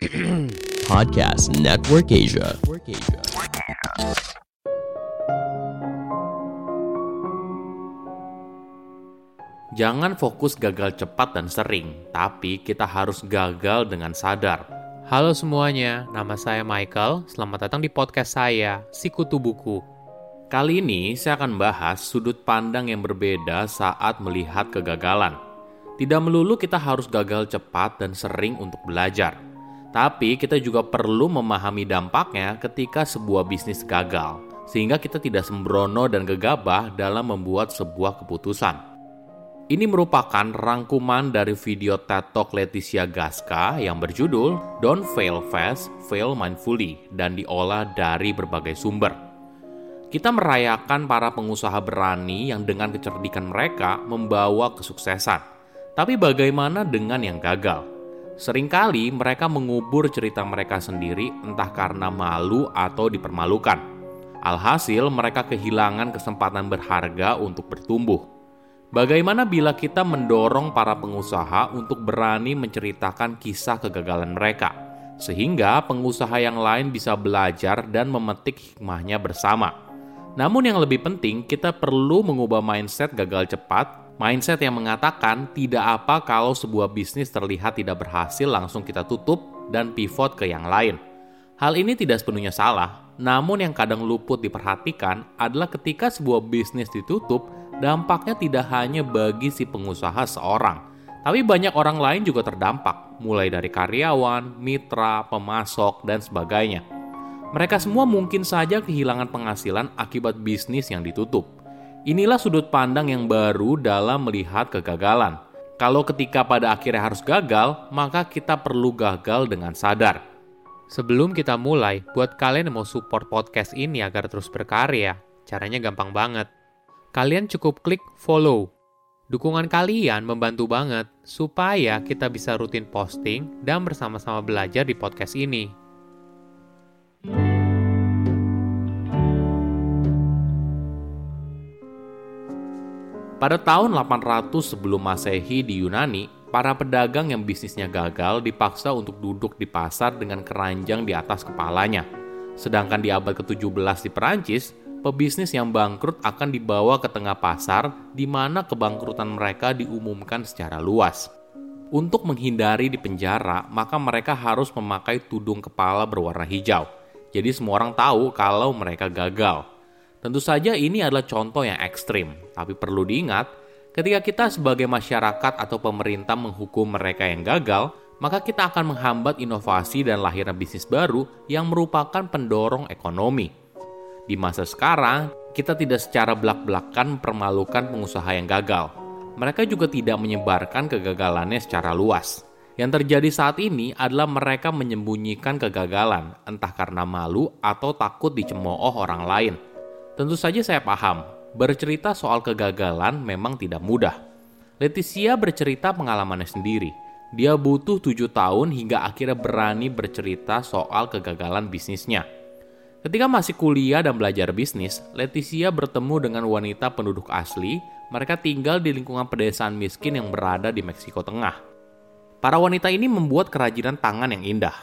Podcast Network Asia. Jangan fokus gagal cepat dan sering, tapi kita harus gagal dengan sadar. Halo semuanya, nama saya Michael. Selamat datang di podcast saya, Sikutu Buku. Kali ini saya akan bahas sudut pandang yang berbeda saat melihat kegagalan. Tidak melulu kita harus gagal cepat dan sering untuk belajar, tapi kita juga perlu memahami dampaknya ketika sebuah bisnis gagal, sehingga kita tidak sembrono dan gegabah dalam membuat sebuah keputusan. Ini merupakan rangkuman dari video TED Talk Leticia Gaska yang berjudul Don't Fail Fast, Fail Mindfully dan diolah dari berbagai sumber. Kita merayakan para pengusaha berani yang dengan kecerdikan mereka membawa kesuksesan. Tapi bagaimana dengan yang gagal? Seringkali mereka mengubur cerita mereka sendiri entah karena malu atau dipermalukan. Alhasil mereka kehilangan kesempatan berharga untuk bertumbuh. Bagaimana bila kita mendorong para pengusaha untuk berani menceritakan kisah kegagalan mereka, sehingga pengusaha yang lain bisa belajar dan memetik hikmahnya bersama? Namun, yang lebih penting, kita perlu mengubah mindset gagal cepat, mindset yang mengatakan tidak apa kalau sebuah bisnis terlihat tidak berhasil, langsung kita tutup dan pivot ke yang lain. Hal ini tidak sepenuhnya salah, namun yang kadang luput diperhatikan adalah ketika sebuah bisnis ditutup dampaknya tidak hanya bagi si pengusaha seorang, tapi banyak orang lain juga terdampak, mulai dari karyawan, mitra, pemasok, dan sebagainya. Mereka semua mungkin saja kehilangan penghasilan akibat bisnis yang ditutup. Inilah sudut pandang yang baru dalam melihat kegagalan. Kalau ketika pada akhirnya harus gagal, maka kita perlu gagal dengan sadar. Sebelum kita mulai, buat kalian yang mau support podcast ini agar terus berkarya, caranya gampang banget kalian cukup klik follow. Dukungan kalian membantu banget supaya kita bisa rutin posting dan bersama-sama belajar di podcast ini. Pada tahun 800 sebelum Masehi di Yunani, para pedagang yang bisnisnya gagal dipaksa untuk duduk di pasar dengan keranjang di atas kepalanya. Sedangkan di abad ke-17 di Perancis, pebisnis yang bangkrut akan dibawa ke tengah pasar di mana kebangkrutan mereka diumumkan secara luas. Untuk menghindari di penjara, maka mereka harus memakai tudung kepala berwarna hijau. Jadi semua orang tahu kalau mereka gagal. Tentu saja ini adalah contoh yang ekstrim, tapi perlu diingat, ketika kita sebagai masyarakat atau pemerintah menghukum mereka yang gagal, maka kita akan menghambat inovasi dan lahirnya bisnis baru yang merupakan pendorong ekonomi. Di masa sekarang, kita tidak secara belak-belakan mempermalukan pengusaha yang gagal. Mereka juga tidak menyebarkan kegagalannya secara luas. Yang terjadi saat ini adalah mereka menyembunyikan kegagalan, entah karena malu atau takut dicemooh orang lain. Tentu saja saya paham, bercerita soal kegagalan memang tidak mudah. Leticia bercerita pengalamannya sendiri. Dia butuh tujuh tahun hingga akhirnya berani bercerita soal kegagalan bisnisnya. Ketika masih kuliah dan belajar bisnis, Leticia bertemu dengan wanita penduduk asli. Mereka tinggal di lingkungan pedesaan miskin yang berada di Meksiko Tengah. Para wanita ini membuat kerajinan tangan yang indah.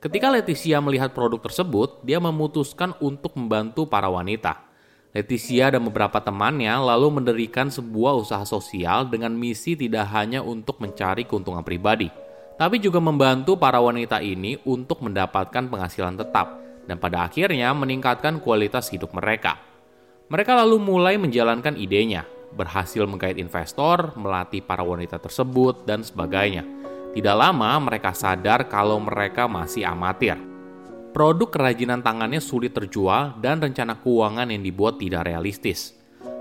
Ketika Leticia melihat produk tersebut, dia memutuskan untuk membantu para wanita. Leticia dan beberapa temannya lalu mendirikan sebuah usaha sosial dengan misi tidak hanya untuk mencari keuntungan pribadi, tapi juga membantu para wanita ini untuk mendapatkan penghasilan tetap dan pada akhirnya meningkatkan kualitas hidup mereka. Mereka lalu mulai menjalankan idenya, berhasil menggait investor, melatih para wanita tersebut, dan sebagainya. Tidak lama mereka sadar kalau mereka masih amatir. Produk kerajinan tangannya sulit terjual dan rencana keuangan yang dibuat tidak realistis.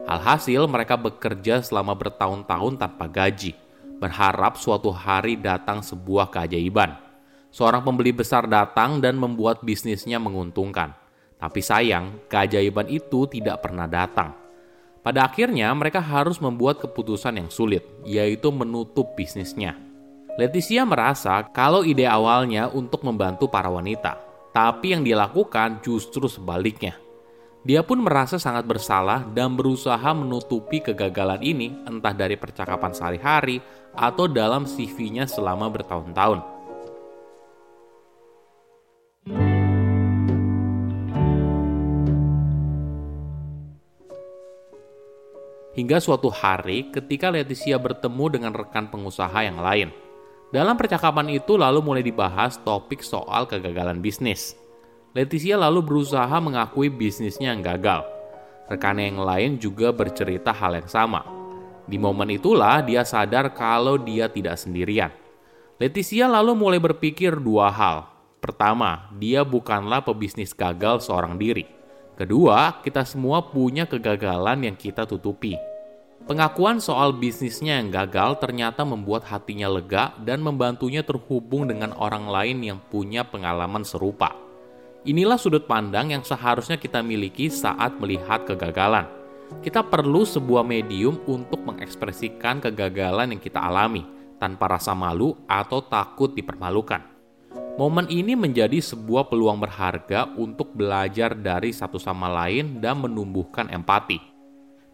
Alhasil mereka bekerja selama bertahun-tahun tanpa gaji, berharap suatu hari datang sebuah keajaiban seorang pembeli besar datang dan membuat bisnisnya menguntungkan. Tapi sayang, keajaiban itu tidak pernah datang. Pada akhirnya, mereka harus membuat keputusan yang sulit, yaitu menutup bisnisnya. Leticia merasa kalau ide awalnya untuk membantu para wanita, tapi yang dilakukan justru sebaliknya. Dia pun merasa sangat bersalah dan berusaha menutupi kegagalan ini entah dari percakapan sehari-hari atau dalam CV-nya selama bertahun-tahun. Hingga suatu hari ketika Leticia bertemu dengan rekan pengusaha yang lain – dalam percakapan itu lalu mulai dibahas topik soal kegagalan bisnis. Leticia lalu berusaha mengakui bisnisnya yang gagal. Rekannya yang lain juga bercerita hal yang sama. Di momen itulah dia sadar kalau dia tidak sendirian. Leticia lalu mulai berpikir dua hal. Pertama, dia bukanlah pebisnis gagal seorang diri. Kedua, kita semua punya kegagalan yang kita tutupi. Pengakuan soal bisnisnya yang gagal ternyata membuat hatinya lega dan membantunya terhubung dengan orang lain yang punya pengalaman serupa. Inilah sudut pandang yang seharusnya kita miliki saat melihat kegagalan. Kita perlu sebuah medium untuk mengekspresikan kegagalan yang kita alami tanpa rasa malu atau takut dipermalukan. Momen ini menjadi sebuah peluang berharga untuk belajar dari satu sama lain dan menumbuhkan empati.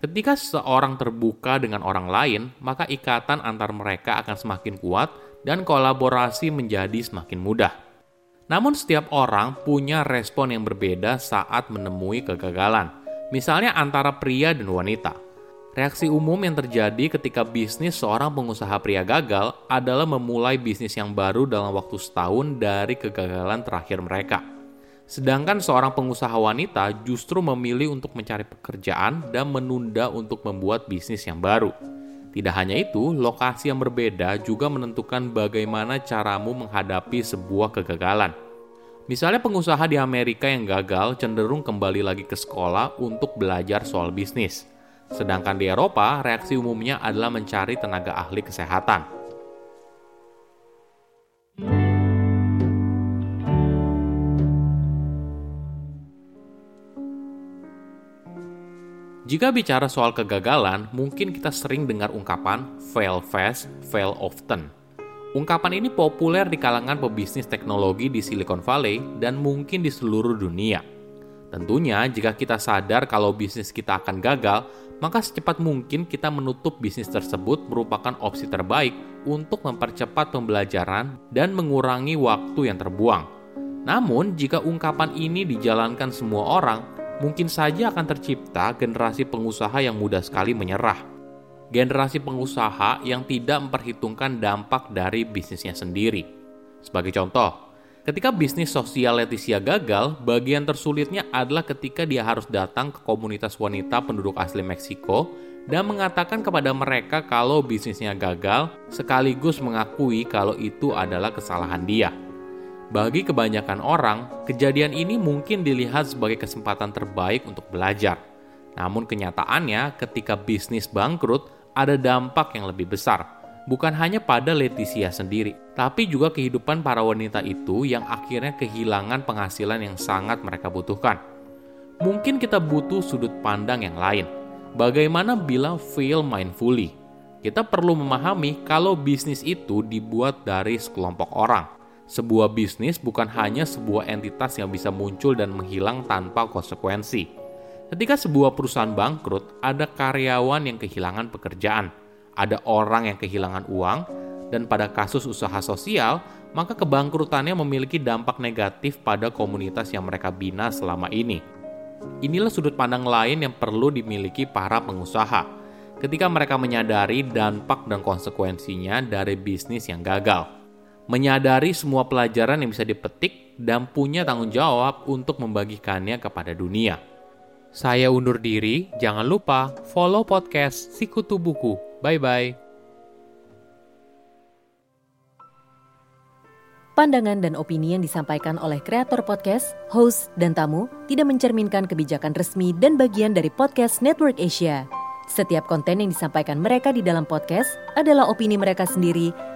Ketika seseorang terbuka dengan orang lain, maka ikatan antar mereka akan semakin kuat dan kolaborasi menjadi semakin mudah. Namun, setiap orang punya respon yang berbeda saat menemui kegagalan, misalnya antara pria dan wanita. Reaksi umum yang terjadi ketika bisnis seorang pengusaha pria gagal adalah memulai bisnis yang baru dalam waktu setahun dari kegagalan terakhir mereka. Sedangkan seorang pengusaha wanita justru memilih untuk mencari pekerjaan dan menunda untuk membuat bisnis yang baru. Tidak hanya itu, lokasi yang berbeda juga menentukan bagaimana caramu menghadapi sebuah kegagalan. Misalnya pengusaha di Amerika yang gagal cenderung kembali lagi ke sekolah untuk belajar soal bisnis – Sedangkan di Eropa, reaksi umumnya adalah mencari tenaga ahli kesehatan. Jika bicara soal kegagalan, mungkin kita sering dengar ungkapan fail fast, fail often. Ungkapan ini populer di kalangan pebisnis teknologi di Silicon Valley dan mungkin di seluruh dunia. Tentunya, jika kita sadar kalau bisnis kita akan gagal, maka secepat mungkin kita menutup bisnis tersebut merupakan opsi terbaik untuk mempercepat pembelajaran dan mengurangi waktu yang terbuang. Namun, jika ungkapan ini dijalankan semua orang, mungkin saja akan tercipta generasi pengusaha yang mudah sekali menyerah. Generasi pengusaha yang tidak memperhitungkan dampak dari bisnisnya sendiri. Sebagai contoh, Ketika bisnis sosial Leticia gagal, bagian tersulitnya adalah ketika dia harus datang ke komunitas wanita penduduk asli Meksiko dan mengatakan kepada mereka kalau bisnisnya gagal, sekaligus mengakui kalau itu adalah kesalahan dia. Bagi kebanyakan orang, kejadian ini mungkin dilihat sebagai kesempatan terbaik untuk belajar. Namun kenyataannya, ketika bisnis bangkrut, ada dampak yang lebih besar, bukan hanya pada Leticia sendiri, tapi juga kehidupan para wanita itu yang akhirnya kehilangan penghasilan yang sangat mereka butuhkan. Mungkin kita butuh sudut pandang yang lain. Bagaimana bila fail mindfully? Kita perlu memahami kalau bisnis itu dibuat dari sekelompok orang. Sebuah bisnis bukan hanya sebuah entitas yang bisa muncul dan menghilang tanpa konsekuensi. Ketika sebuah perusahaan bangkrut, ada karyawan yang kehilangan pekerjaan ada orang yang kehilangan uang, dan pada kasus usaha sosial, maka kebangkrutannya memiliki dampak negatif pada komunitas yang mereka bina selama ini. Inilah sudut pandang lain yang perlu dimiliki para pengusaha ketika mereka menyadari dampak dan konsekuensinya dari bisnis yang gagal. Menyadari semua pelajaran yang bisa dipetik dan punya tanggung jawab untuk membagikannya kepada dunia. Saya undur diri, jangan lupa follow podcast Sikutu Buku. Bye-bye. Pandangan dan opini yang disampaikan oleh kreator podcast, host, dan tamu tidak mencerminkan kebijakan resmi dan bagian dari podcast Network Asia. Setiap konten yang disampaikan mereka di dalam podcast adalah opini mereka sendiri